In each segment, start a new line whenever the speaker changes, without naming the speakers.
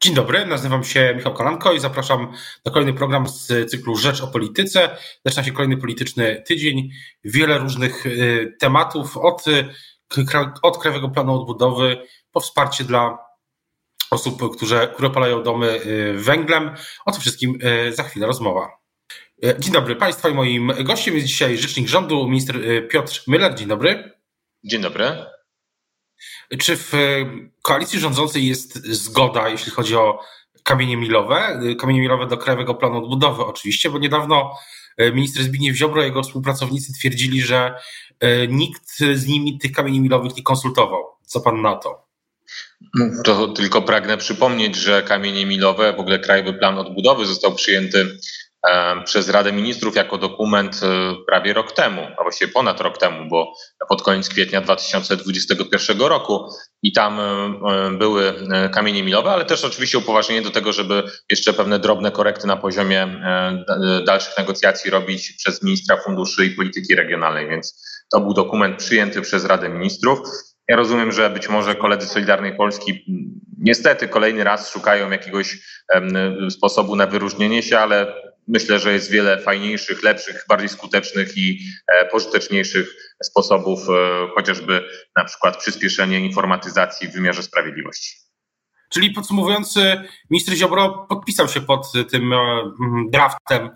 Dzień dobry, nazywam się Michał Kolanko i zapraszam na kolejny program z cyklu Rzecz o Polityce. Zaczyna się kolejny polityczny tydzień. Wiele różnych y, tematów od, y, od Krajowego Planu Odbudowy po wsparcie dla osób, które, które palają domy y, węglem. O tym wszystkim za chwilę rozmowa. Dzień dobry Państwa i moim gościem jest dzisiaj rzecznik rządu, minister Piotr Myler. Dzień dobry.
Dzień dobry.
Czy w koalicji rządzącej jest zgoda, jeśli chodzi o kamienie milowe? Kamienie milowe do Krajowego Planu Odbudowy oczywiście, bo niedawno e, minister Zbigniew Ziobro i jego współpracownicy twierdzili, że e, nikt z nimi tych kamieni milowych nie konsultował. Co pan na to?
To tylko pragnę przypomnieć, że kamienie milowe, w ogóle Krajowy Plan Odbudowy został przyjęty przez Radę Ministrów jako dokument e, prawie rok temu, a właściwie ponad rok temu, bo pod koniec kwietnia 2021 roku i tam e, e, były kamienie milowe, ale też oczywiście upoważnienie do tego, żeby jeszcze pewne drobne korekty na poziomie dalszych negocjacji robić przez ministra funduszy i polityki regionalnej, więc to był dokument przyjęty przez Radę Ministrów. Ja rozumiem, że być może koledzy Solidarnej Polski niestety kolejny raz szukają jakiegoś sposobu na wyróżnienie się, ale myślę, że jest wiele fajniejszych, lepszych, bardziej skutecznych i e, pożyteczniejszych sposobów, e, chociażby na przykład przyspieszenie informatyzacji w wymiarze sprawiedliwości.
Czyli podsumowując, minister Ziobro podpisał się pod tym e, draftem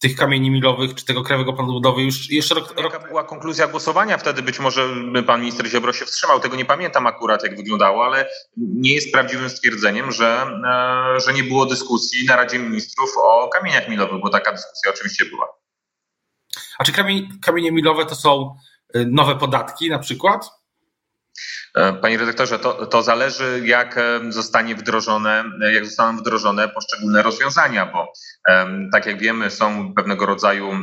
tych kamieni milowych czy tego Krajowego Planu Budowy już jeszcze rok,
rok... Jaka była konkluzja głosowania wtedy? Być może pan minister Ziobro się wstrzymał, tego nie pamiętam akurat jak wyglądało, ale nie jest prawdziwym stwierdzeniem, że, e, że nie było dyskusji na Radzie Ministrów o kamieniach milowych, bo taka dyskusja oczywiście była.
A czy kamienie, kamienie milowe to są e, nowe podatki na przykład?
E, panie redaktorze, to, to zależy, jak e, zostanie wdrożone, jak zostaną wdrożone poszczególne rozwiązania, bo tak jak wiemy, są pewnego rodzaju e,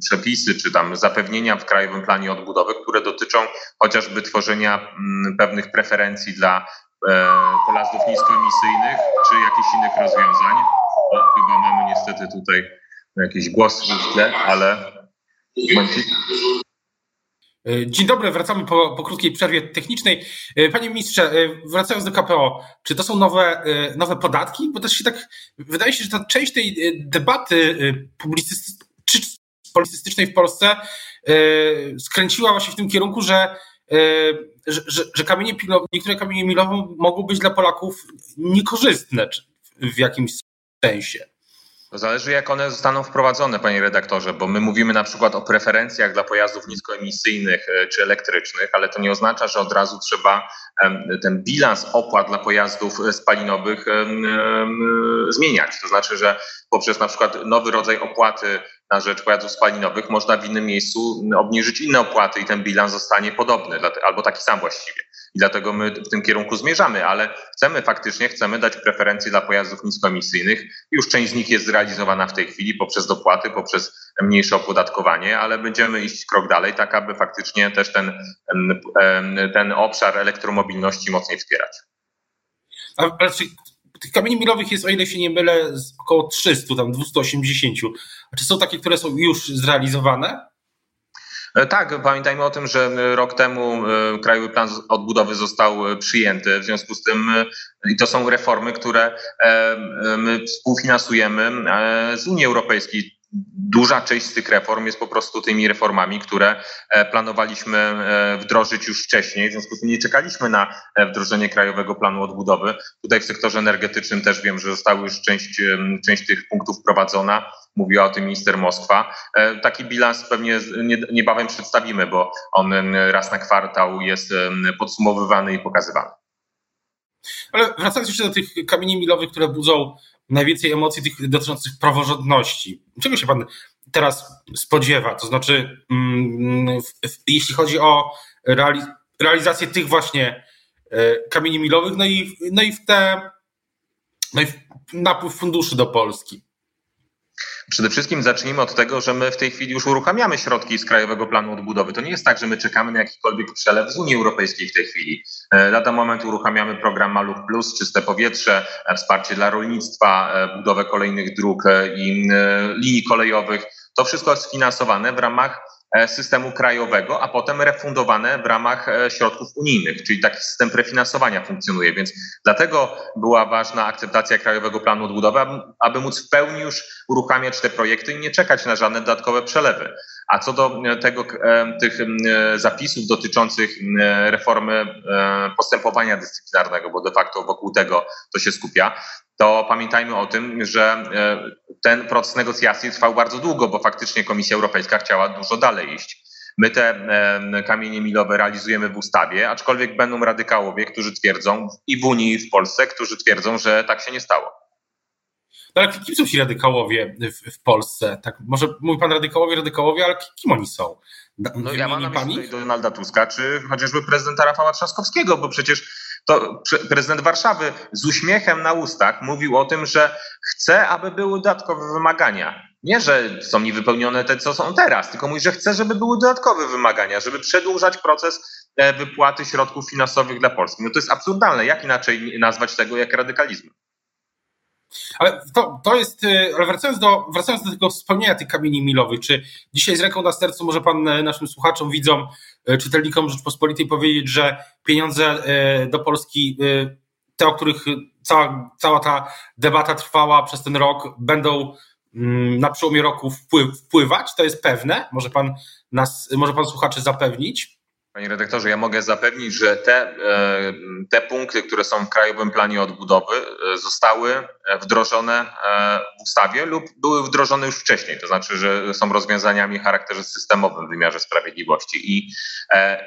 przepisy czy tam zapewnienia w Krajowym Planie Odbudowy, które dotyczą chociażby tworzenia pewnych preferencji dla pojazdów niskoemisyjnych czy jakichś innych rozwiązań. O, chyba mamy niestety tutaj jakiś głos w tle, ale.
E, dzień dobry, wracamy po, po krótkiej przerwie technicznej. E, panie ministrze, e, wracając do KPO, czy to są nowe, nowe podatki? Bo też się tak, wydaje się, że ta część tej debaty publicystycznej w Polsce skręciła właśnie w tym kierunku, że, że, że, że kamienie niektóre kamienie milowe mogą być dla Polaków niekorzystne w jakimś sensie.
To zależy, jak one zostaną wprowadzone, panie redaktorze, bo my mówimy na przykład o preferencjach dla pojazdów niskoemisyjnych e, czy elektrycznych, ale to nie oznacza, że od razu trzeba ten bilans opłat dla pojazdów e, spalinowych zmieniać. To znaczy, że poprzez na przykład nowy rodzaj opłaty na rzecz pojazdów spalinowych można w innym miejscu obniżyć inne opłaty i ten bilans zostanie podobny albo taki sam właściwie. I dlatego my w tym kierunku zmierzamy, ale chcemy faktycznie, chcemy dać preferencje dla pojazdów niskoemisyjnych. Już część z nich jest zrealizowana w tej chwili poprzez dopłaty, poprzez mniejsze opodatkowanie, ale będziemy iść krok dalej, tak aby faktycznie też ten, ten obszar elektromobilności mocniej wspierać.
Czy tych kamieni milowych jest, o ile się nie mylę, około 300, tam 280. A czy są takie, które są już zrealizowane?
E, tak, pamiętajmy o tym, że rok temu e, Krajowy Plan Odbudowy został przyjęty. W związku z tym i to są reformy, które my współfinansujemy z Unii Europejskiej duża część z tych reform jest po prostu tymi reformami, które e, planowaliśmy e, wdrożyć już wcześniej. W związku z tym nie czekaliśmy na e, wdrożenie Krajowego Planu Odbudowy. Tutaj w sektorze energetycznym też wiem, że została już część, część tych punktów wprowadzona. Mówiła o tym minister Moskwa. Taki bilans pewnie niebawem przedstawimy, bo on raz na kwartał jest podsumowywany i pokazywany.
Ale wracając jeszcze do tych kamieni milowych, które budzą najwięcej emocji tych dotyczących praworządności. Czego się pan teraz spodziewa? To znaczy, mm, jeśli chodzi o realizację tych właśnie e, kamieni milowych, no i, no i w te no i w napływ funduszy do Polski.
Przede wszystkim zacznijmy od tego, że my w tej chwili już uruchamiamy środki z Krajowego Planu Odbudowy. To nie jest tak, że my czekamy na jakikolwiek przelew z Unii Europejskiej w tej chwili. E, lada moment uruchamiamy program Maluch Plus, czyste powietrze, e, wsparcie dla rolnictwa, e, budowę kolejnych dróg i linii kolejowych. To wszystko jest sfinansowane w ramach systemu krajowego, a potem refundowane w ramach e, środków unijnych, czyli taki system prefinansowania funkcjonuje. Więc dlatego była ważna akceptacja Krajowego Planu Odbudowy, aby móc w pełni już uruchamiać te projekty i nie czekać na żadne dodatkowe przelewy. A co do e, tego, tych zapisów dotyczących reformy postępowania dyscyplinarnego, bo de facto wokół tego to się skupia, to pamiętajmy o tym, że e, ten proces negocjacji trwał bardzo długo, bo faktycznie Komisja Europejska chciała dużo dalej iść. My te e, kamienie milowe realizujemy w ustawie, aczkolwiek będą radykałowie, którzy twierdzą i w Unii, i w Polsce, którzy twierdzą, że tak się nie stało.
Ale kim są ci radykałowie w, w, Polsce? Tak, może mówi pan radykałowie, radykałowie, ale kim oni są?
No, ja mam na myśli Donalda Tuska, czy chociażby prezydenta Rafała Trzaskowskiego, bo przecież to prezydent Warszawy z uśmiechem na ustach mówił o tym, że chce, aby były dodatkowe wymagania. Nie, że są niewypełnione te, co są teraz, tylko mówi, że chce, żeby były dodatkowe wymagania, żeby przedłużać proces e, wypłaty środków finansowych dla Polski. No to jest absurdalne. Jak inaczej nazwać tego jak radykalizm?
Ale to, to jest, y, ale wracając do, wracając do tego wspomnienia tych kamieni milowych, czy dzisiaj z ręką na sercu może pan y, naszym słuchaczom, widzom, y, czytelnikom Rzeczpospolitej powiedzieć, że pieniądze do Polski, te, o których cała, cała ta debata trwała przez ten rok, będą mm, na przełomie roku wpływać? To jest pewne? Może pan nas, może pan słuchaczy zapewnić?
Panie redaktorze, ja mogę zapewnić, że te, e, te punkty, które są w Krajowym Planie Odbudowy, e, zostały wdrożone e, w ustawie lub były wdrożone już wcześniej. To znaczy, że są rozwiązaniami o charakterze systemowym w wymiarze sprawiedliwości. I,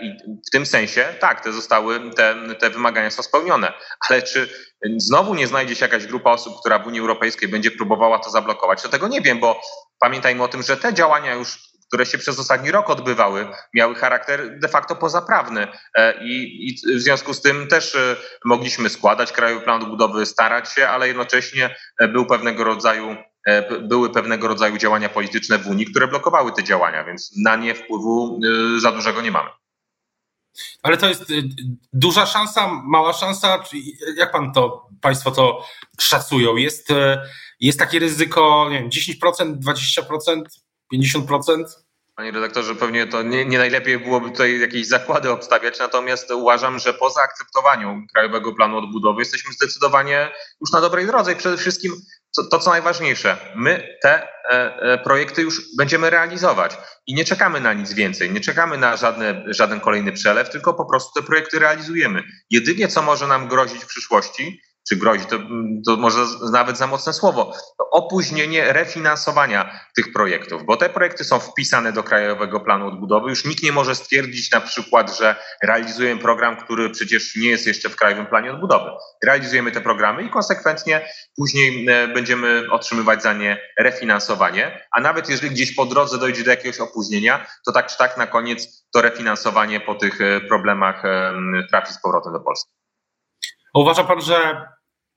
i w tym sensie, tak, te zostały, te, te wymagania są spełnione. Ale czy znowu nie znajdzie się jakaś grupa osób, która w Unii Europejskiej będzie próbowała to zablokować, to tego nie wiem, bo pamiętajmy o tym, że te działania już które się przez ostatni rok odbywały, miały charakter de facto pozaprawny e, i, i w związku z tym też e, mogliśmy składać Krajowy Plan Odbudowy, starać się, ale jednocześnie e, był pewnego rodzaju były pewnego rodzaju działania polityczne w Unii, które blokowały te działania, więc na nie wpływu za dużego nie mamy.
Ale to jest duża szansa, mała szansa? Jak pan to, państwo to szacują? Jest, jest takie ryzyko, nie wiem, 10%, 20%? 50%?
Panie redaktorze, pewnie to nie, nie, najlepiej byłoby tutaj jakieś zakłady obstawiać, natomiast uważam, że po zaakceptowaniu Krajowego Planu Odbudowy jesteśmy zdecydowanie już na dobrej drodze i przede wszystkim to, to co najważniejsze, my te e, e, projekty już będziemy realizować i nie czekamy na nic więcej, nie czekamy na żadne, żaden kolejny przelew, tylko po prostu te projekty realizujemy. Jedynie co może nam grozić w przyszłości, czy grozi, to, to może nawet za mocne słowo, opóźnienie refinansowania tych projektów, bo te projekty są wpisane do Krajowego Planu Odbudowy. Już nikt nie może stwierdzić na przykład, że realizujemy program, który przecież nie jest jeszcze w Krajowym Planie Odbudowy. Realizujemy te programy i konsekwentnie później e, będziemy otrzymywać za nie refinansowanie, a nawet jeżeli gdzieś po drodze dojdzie do jakiegoś opóźnienia, to tak czy tak na koniec to refinansowanie po tych e, problemach trafi z powrotem do Polski.
Uważa pan, że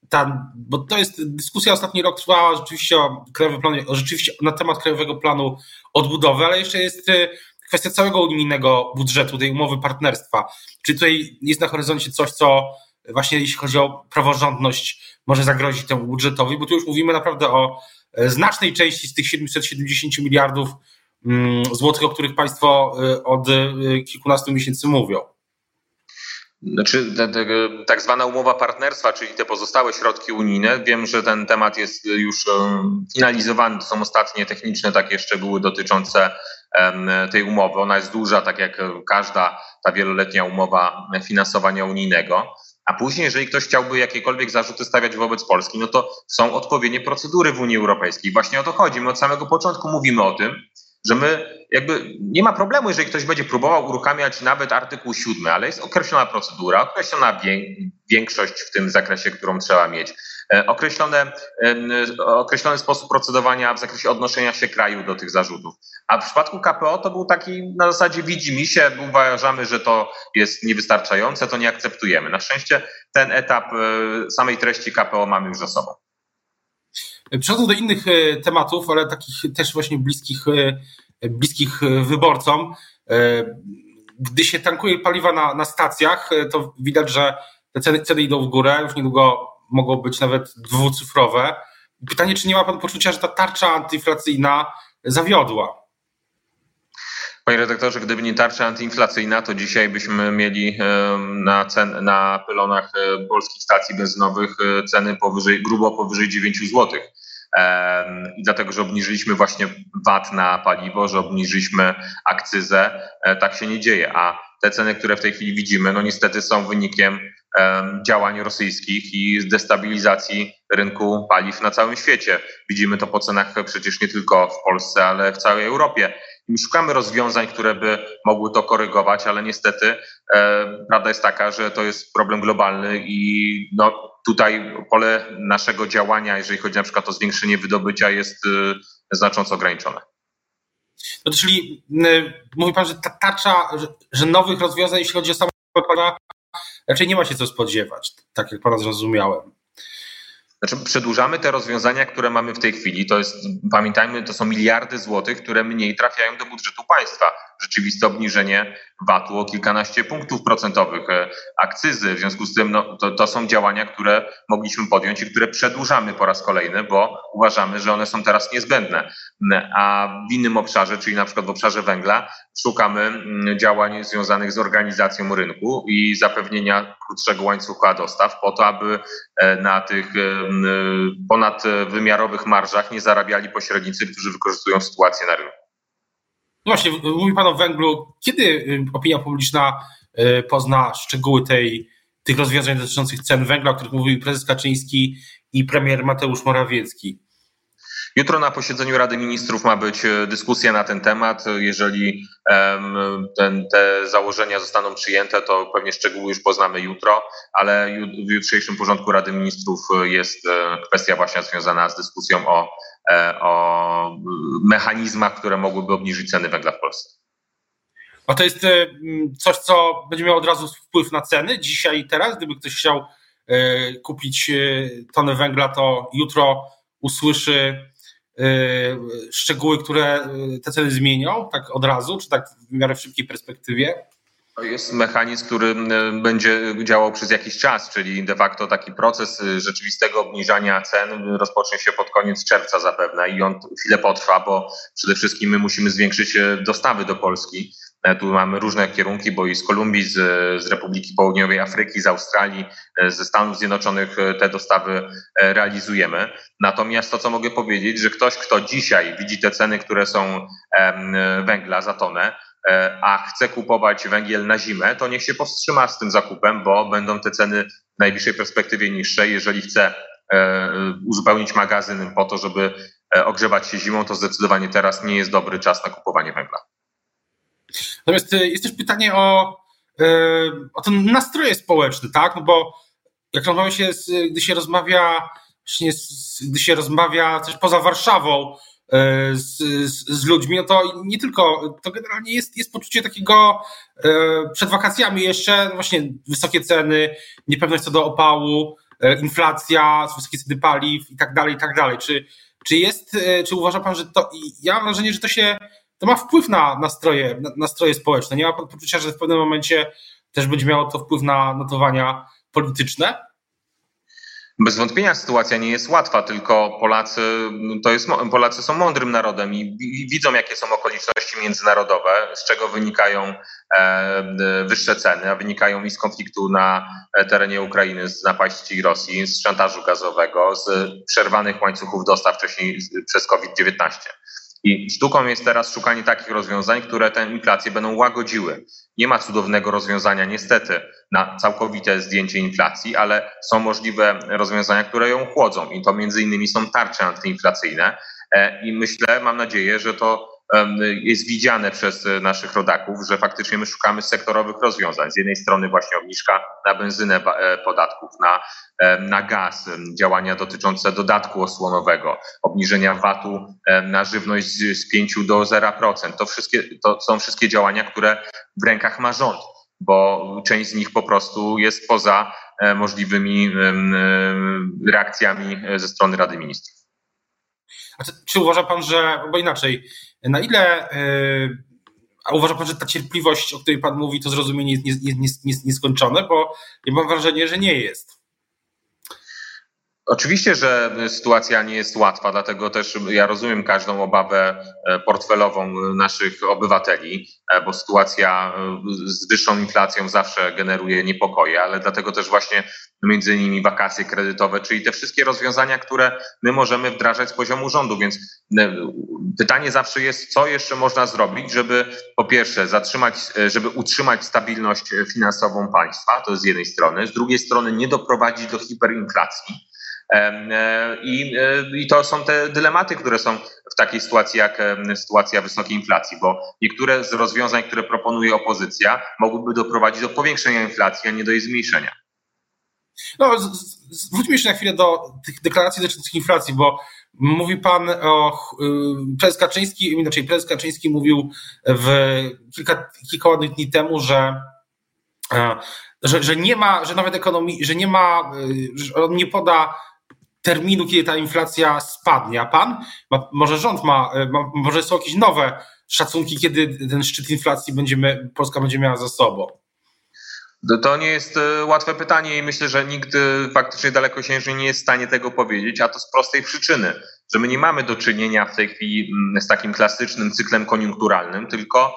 ta, bo to jest dyskusja ostatni rok trwała rzeczywiście o krajowym planie, rzeczywiście na temat krajowego planu odbudowy, ale jeszcze jest y, kwestia całego unijnego budżetu, tej umowy partnerstwa. Czy tutaj jest na horyzoncie coś, co właśnie jeśli chodzi o praworządność, może zagrozić temu budżetowi, bo tu już mówimy naprawdę o e, znacznej części z tych 770 miliardów mm, złotych, o których Państwo e, od e, kilkunastu miesięcy mówią.
Znaczy, tak zwana umowa partnerstwa, czyli te pozostałe środki unijne. Wiem, że ten temat jest już finalizowany. To są ostatnie techniczne takie szczegóły dotyczące tej umowy. Ona jest duża, tak jak każda ta wieloletnia umowa finansowania unijnego. A później, jeżeli ktoś chciałby jakiekolwiek zarzuty stawiać wobec Polski, no to są odpowiednie procedury w Unii Europejskiej. Właśnie o to chodzi. My od samego początku mówimy o tym, że my jakby nie ma problemu, jeżeli ktoś będzie próbował uruchamiać nawet artykuł 7, ale jest określona procedura, określona większość w tym zakresie, którą trzeba mieć, e, określone, określony sposób procedowania w zakresie odnoszenia się kraju do tych zarzutów. A w przypadku KPO to był taki na zasadzie widzi mi się, uważamy, że to jest niewystarczające, to nie akceptujemy. Na szczęście ten etap e, samej treści KPO mamy już za sobą.
Przechodzę do innych e, tematów, ale takich też właśnie bliskich, e, bliskich e, wyborcom. Gdy się tankuje paliwa na, na stacjach, to widać, że te ceny, ceny idą w górę, już niedługo mogą być nawet dwucyfrowe. Pytanie, czy nie ma Pan poczucia, że ta tarcza antyinflacyjna zawiodła?
Panie redaktorze, gdyby nie tarcza antyinflacyjna, to dzisiaj byśmy mieli na, cen, na pylonach polskich stacji benzynowych ceny powyżej, grubo powyżej 9 zł. I dlatego, że obniżyliśmy właśnie VAT na paliwo, że obniżyliśmy akcyzę, e, tak się nie dzieje. A te ceny, które w tej chwili widzimy, no niestety są wynikiem działań rosyjskich i destabilizacji rynku paliw na całym świecie. Widzimy to po cenach przecież nie tylko w Polsce, ale w całej Europie. Szukamy rozwiązań, które by mogły to korygować, ale niestety e, prawda jest taka, że to jest problem globalny i no, tutaj pole naszego działania, jeżeli chodzi na przykład o zwiększenie wydobycia, jest y, znacząco ograniczone.
No to czyli mówi Pan, że ta tarcza, że, nowych rozwiązań, jeśli chodzi o samą raczej nie ma się co spodziewać, tak jak Pana zrozumiałem.
Znaczy, przedłużamy te rozwiązania, które mamy w tej chwili. To jest, pamiętajmy, to są miliardy złotych, które mniej trafiają do budżetu państwa. Rzeczywiste obniżenie VAT-u o kilkanaście punktów procentowych, e, akcyzy. W związku z tym no, to, to są działania, które mogliśmy podjąć i które przedłużamy po raz kolejny, bo uważamy, że one są teraz niezbędne. A w innym obszarze, czyli na przykład w obszarze węgla, szukamy mm, działań związanych z organizacją rynku i zapewnienia krótszego łańcucha dostaw po to, aby e, na tych e, ponadwymiarowych marżach nie zarabiali pośrednicy, którzy wykorzystują sytuację na rynku.
No właśnie, mówi Pan o węglu. Kiedy y, opinia publiczna y, pozna szczegóły tej, tych rozwiązań dotyczących cen węgla, o których mówił prezes Kaczyński i premier Mateusz Morawiecki?
Jutro na posiedzeniu Rady Ministrów ma być e, dyskusja na ten temat. Jeżeli ten, te założenia zostaną przyjęte, to pewnie szczegóły już poznamy jutro, ale w jutrzejszym porządku Rady Ministrów jest e, kwestia właśnie związana z dyskusją o, e, o mechanizmach, które mogłyby obniżyć ceny węgla w Polsce.
A to jest coś, co będzie miało od razu wpływ na ceny dzisiaj i teraz? Gdyby ktoś chciał kupić tonę węgla, to jutro usłyszy szczegóły, które y, te ceny zmienią, tak od razu, czy tak w miarę w szybkiej perspektywie?
To jest mechanizm, który y, będzie działał przez jakiś czas, czyli de facto taki proces rzeczywistego obniżania cen rozpocznie się pod koniec czerwca zapewne i on chwilę potrwa, bo przede wszystkim my musimy zwiększyć dostawy do Polski. E, tu mamy różne kierunki, bo i z Kolumbii, z, z Republiki Południowej Afryki, z Australii, e, ze Stanów Zjednoczonych e, te dostawy realizujemy. Natomiast to, co mogę powiedzieć, że ktoś, kto dzisiaj widzi te ceny, które są węgla za tonę, a chce kupować węgiel na zimę, to niech się powstrzyma z tym zakupem, bo będą te ceny w najbliższej perspektywie niższe. Jeżeli chce uzupełnić magazyn po to, żeby ogrzewać się zimą, to zdecydowanie teraz nie jest dobry czas na kupowanie węgla.
Natomiast y, jest też pytanie o, y, o te nastroje społeczne, tak? No bo jak rozmawia się, gdy się rozmawia, gdy się rozmawia też poza Warszawą y, z, z, z, ludźmi, no to nie tylko, to generalnie jest, jest poczucie takiego przed wakacjami jeszcze, no właśnie wysokie ceny, niepewność co do opału, inflacja, wysokie ceny paliw i tak dalej, i tak dalej. Czy, czy jest, czy uważa pan, że to, ja mam wrażenie, że to się to ma wpływ na nastroje, na nastroje społeczne. Nie ma pan poczucia, że w pewnym momencie też będzie miało to wpływ na notowania polityczne?
Bez wątpienia sytuacja nie jest łatwa, tylko Polacy, to jest, Polacy są mądrym narodem i widzą, jakie są okoliczności międzynarodowe, z czego wynikają e, wyższe ceny, a wynikają i z konfliktu na terenie Ukrainy, z napaści Rosji, z szantażu gazowego, z przerwanych łańcuchów dostaw wcześniej przez COVID-19. I sztuką jest teraz szukanie takich rozwiązań, które tę inflację będą łagodziły. Nie ma cudownego rozwiązania niestety na całkowite zdjęcie inflacji, ale są możliwe rozwiązania, które ją chłodzą i to między innymi są tarcze antyinflacyjne e, i myślę, mam nadzieję, że to jest widziane przez e, naszych rodaków, że faktycznie my szukamy sektorowych rozwiązań. Z jednej strony właśnie obniżka na benzynę e, podatków, na, na gaz, działania dotyczące dodatku osłonowego, obniżenia VAT-u na żywność z 5 do 0%. To, wszystkie, to są wszystkie działania, które w rękach ma rząd, bo część z nich po prostu jest poza e, możliwymi reakcjami ze strony Rady Ministrów.
A czy, czy uważa pan, że, bo inaczej, na ile yy, a uważa pan, że ta cierpliwość, o której pan mówi, to zrozumienie jest nieskończone? Bo ja mam wrażenie, że nie jest.
Oczywiście, że sytuacja nie jest łatwa, dlatego też ja rozumiem każdą obawę e, portfelową naszych obywateli, e, bo sytuacja e, z wyższą inflacją zawsze generuje niepokoje, ale dlatego też właśnie między innymi wakacje kredytowe, czyli te wszystkie rozwiązania, które my możemy wdrażać z poziomu rządu. Więc pytanie zawsze jest, co jeszcze można zrobić, żeby po pierwsze zatrzymać, żeby utrzymać stabilność finansową państwa, to z jednej strony, z drugiej strony nie doprowadzić do hiperinflacji. E, I, e, I to są te dylematy, które są w takiej sytuacji jak sytuacja wysokiej inflacji, bo niektóre z rozwiązań, które proponuje opozycja, mogłyby doprowadzić do powiększenia inflacji, a nie do jej zmniejszenia.
No, zwróćmy jeszcze na chwilę do tych deklaracji dotyczących inflacji, bo mówi pan o. Y, prezes Kaczyński, inaczej prezes Kaczyński mówił w kilka, kilka dni temu, że e, że, że nie ma, że nawet ekonomii, że nie ma, y, że on nie poda terminu, kiedy ta inflacja spadnie. A pan, ma, może rząd ma, e, ma, może są jakieś nowe szacunki, kiedy ten szczyt inflacji będziemy, Polska będzie miała za sobą?
To nie jest e, łatwe pytanie i myślę, że nikt faktycznie dalekosiężnie nie jest w stanie tego powiedzieć, a to z prostej przyczyny, że my nie mamy do czynienia w tej chwili mm, z takim klasycznym cyklem koniunkturalnym, tylko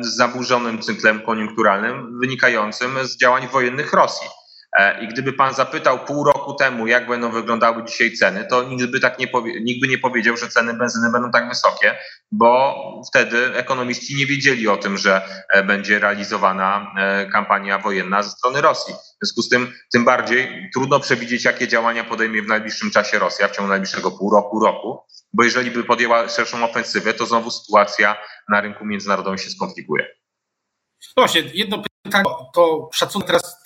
z zaburzonym cyklem koniunkturalnym wynikającym z działań wojennych Rosji. E, I gdyby pan zapytał pół roku temu, jak będą wyglądały dzisiaj ceny, to nikt by, tak nie, powie, nikt by nie powiedział, że ceny benzyny będą tak wysokie, bo wtedy ekonomiści nie wiedzieli o tym, że e, będzie realizowana e, kampania wojenna ze strony Rosji. W związku z tym, tym bardziej trudno przewidzieć, jakie działania podejmie w najbliższym czasie Rosja, w ciągu najbliższego pół roku, roku, bo jeżeli by podjęła szerszą ofensywę, to znowu sytuacja na rynku międzynarodowym się skomplikuje.
No właśnie, jedno pytanie, to szacunek teraz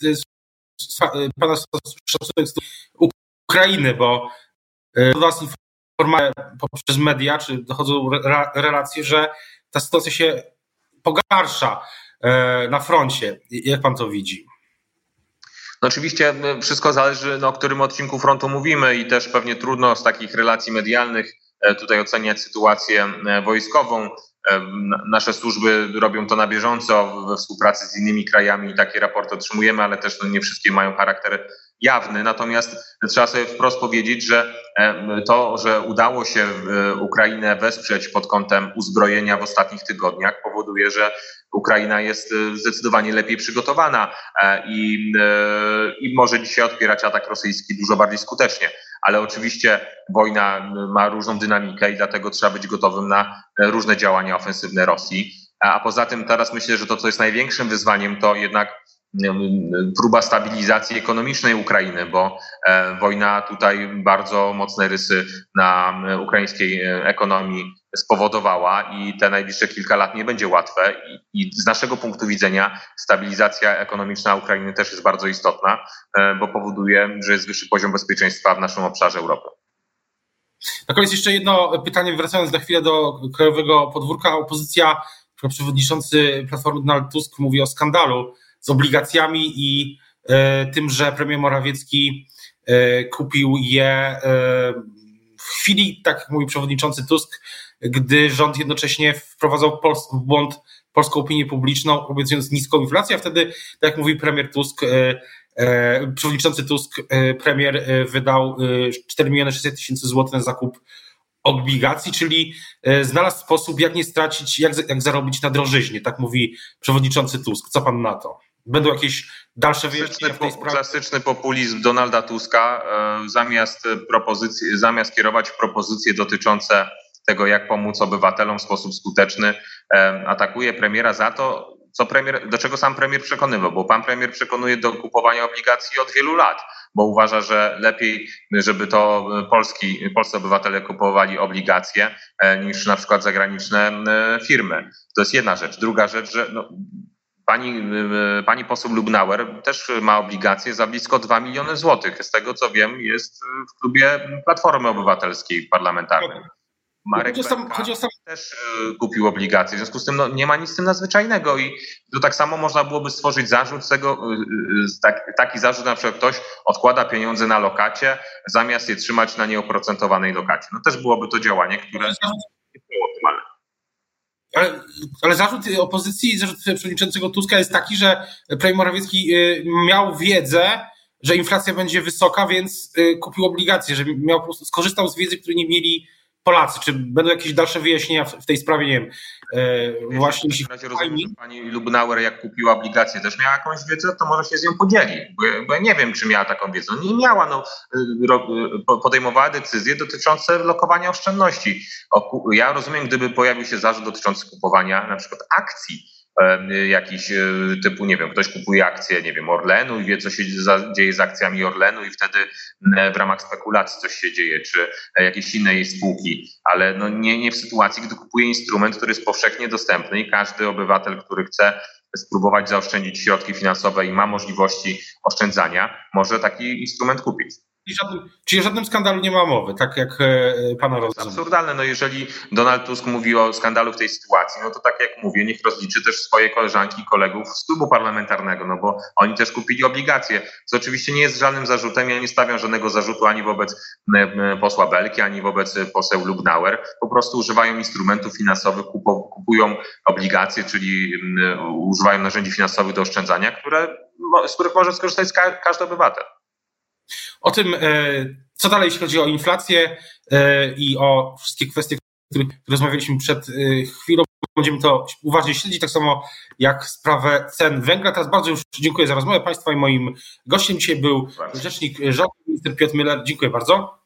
pana szacunek Ukrainy, bo e, do nas informacje poprzez media, czy dochodzą relacje, że ta sytuacja się pogarsza e, na froncie. Jak pan to widzi?
No oczywiście e, wszystko zależy, no, o którym odcinku frontu mówimy i też pewnie trudno z takich relacji medialnych tutaj oceniać sytuację wojskową. Nasze służby robią to na bieżąco we współpracy z innymi krajami i takie raporty otrzymujemy, ale też no, nie wszystkie mają charakter jawny. Natomiast trzeba sobie wprost powiedzieć, że to, że udało się Ukrainę wesprzeć pod kątem uzbrojenia w ostatnich tygodniach, powoduje, że Ukraina jest e, zdecydowanie lepiej przygotowana e, i, e, i może dzisiaj odpierać atak rosyjski dużo bardziej skutecznie ale oczywiście wojna ma różną dynamikę i dlatego trzeba być gotowym na różne działania ofensywne Rosji. A poza tym teraz myślę, że to, co jest największym wyzwaniem, to jednak próba stabilizacji ekonomicznej Ukrainy, bo wojna tutaj bardzo mocne rysy na ukraińskiej ekonomii spowodowała i te najbliższe kilka lat nie będzie łatwe i, z naszego punktu widzenia stabilizacja ekonomiczna Ukrainy też jest bardzo istotna, e, bo powoduje, że jest wyższy poziom bezpieczeństwa w naszym obszarze Europy.
Na koniec jeszcze jedno pytanie, wracając na chwilę do krajowego podwórka. Opozycja, przewodniczący Platformy Donald Tusk mówi o skandalu z obligacjami i e, tym, że premier Morawiecki e, kupił je w chwili, tak jak mówi przewodniczący Tusk, gdy rząd jednocześnie wprowadzał w błąd polską opinię publiczną, obiecując niską inflację, a wtedy, tak jak mówi premier Tusk, przewodniczący Tusk, premier wydał 4 miliony 600 tysięcy złotych na zakup obligacji, czyli znalazł sposób, jak nie stracić, jak, jak zarobić na drożyźnie, tak mówi przewodniczący Tusk. Co pan na to? Będą jakieś dalsze wyjaśnienia w tej sprawie?
Klasyczny populizm Donalda Tuska, e, zamiast, propozycji, zamiast kierować propozycje dotyczące tego, jak pomóc obywatelom w sposób skuteczny, e, atakuje premiera za to, co premier, do czego sam premier przekonywał, bo pan premier przekonuje do kupowania obligacji od wielu lat, bo uważa, że lepiej, żeby to polski, polscy obywatele kupowali obligacje e, niż na przykład zagraniczne firmy. To jest jedna rzecz. Druga rzecz, że no, Pani, pani poseł Lubnauer też ma obligacje za blisko 2 miliony złotych. Z tego co wiem, jest w klubie Platformy Obywatelskiej parlamentarnej. Marek chodzi sam, chodzi sam... też y, kupił obligacje. W związku z tym no, nie ma nic z tym nadzwyczajnego i to tak samo można byłoby stworzyć zarzut tego, y, tak, taki zarzut, na przykład ktoś odkłada pieniądze na lokacie, zamiast je trzymać na nieoprocentowanej lokacie. No też byłoby to działanie, które nie było optymalne.
Ale, ale zarzut opozycji, zarzut przewodniczącego Tuska jest taki, że premier Morawiecki miał wiedzę że inflacja będzie wysoka, więc kupił obligacje, że miał po prostu skorzystał z wiedzy, której nie mieli Polacy. Czy będą jakieś dalsze wyjaśnienia w tej sprawie? Nie wiem.
E, właśnie jeśli razie rozumiem, że pani Lubnauer, jak kupiła obligacje, też miała jakąś wiedzę, to może się z nią podzieli, bo, bo ja nie wiem, czy miała taką wiedzę. Nie miała, no, y, y, podejmowała decyzje dotyczące lokowania oszczędności. Ja rozumiem, gdyby pojawił się zarzut dotyczący kupowania na przykład akcji jakiś e, typu, nie wiem, ktoś kupuje akcje, nie wiem, Orlenu i wie, co się dzieje z akcjami Orlenu i wtedy w ramach spekulacji coś się dzieje, czy jakiejś innej spółki, ale no nie, nie w sytuacji, gdy kupuje instrument, który jest powszechnie dostępny i każdy obywatel, który chce spróbować zaoszczędzić środki finansowe i ma możliwości oszczędzania, może taki instrument kupić.
Czyli, żadnym, czyli o żadnym skandalu nie ma mowy, tak jak e, pana rozumie.
Absurdalne. No jeżeli Donald Tusk mówi o skandalu w tej sytuacji, no to tak jak mówię, niech rozliczy też swoje koleżanki i kolegów z klubu parlamentarnego, no bo oni też kupili obligacje, co oczywiście nie jest żadnym zarzutem. Ja nie stawiam żadnego zarzutu ani wobec posła Belki, ani wobec poseł Lubnauer. Po prostu używają instrumentów finansowych, kupują obligacje, czyli używają narzędzi finansowych do oszczędzania, które, z których może skorzystać każdy obywatel.
O tym, e, co dalej, jeśli chodzi o inflację e, i o wszystkie kwestie, o których rozmawialiśmy przed e, chwilą, będziemy to uważnie śledzić, tak samo jak sprawę cen węgla. Teraz bardzo już dziękuję za rozmowę Państwa i moim gościem dzisiaj był rzecznik rządu, minister Piotr Miller. Dziękuję bardzo.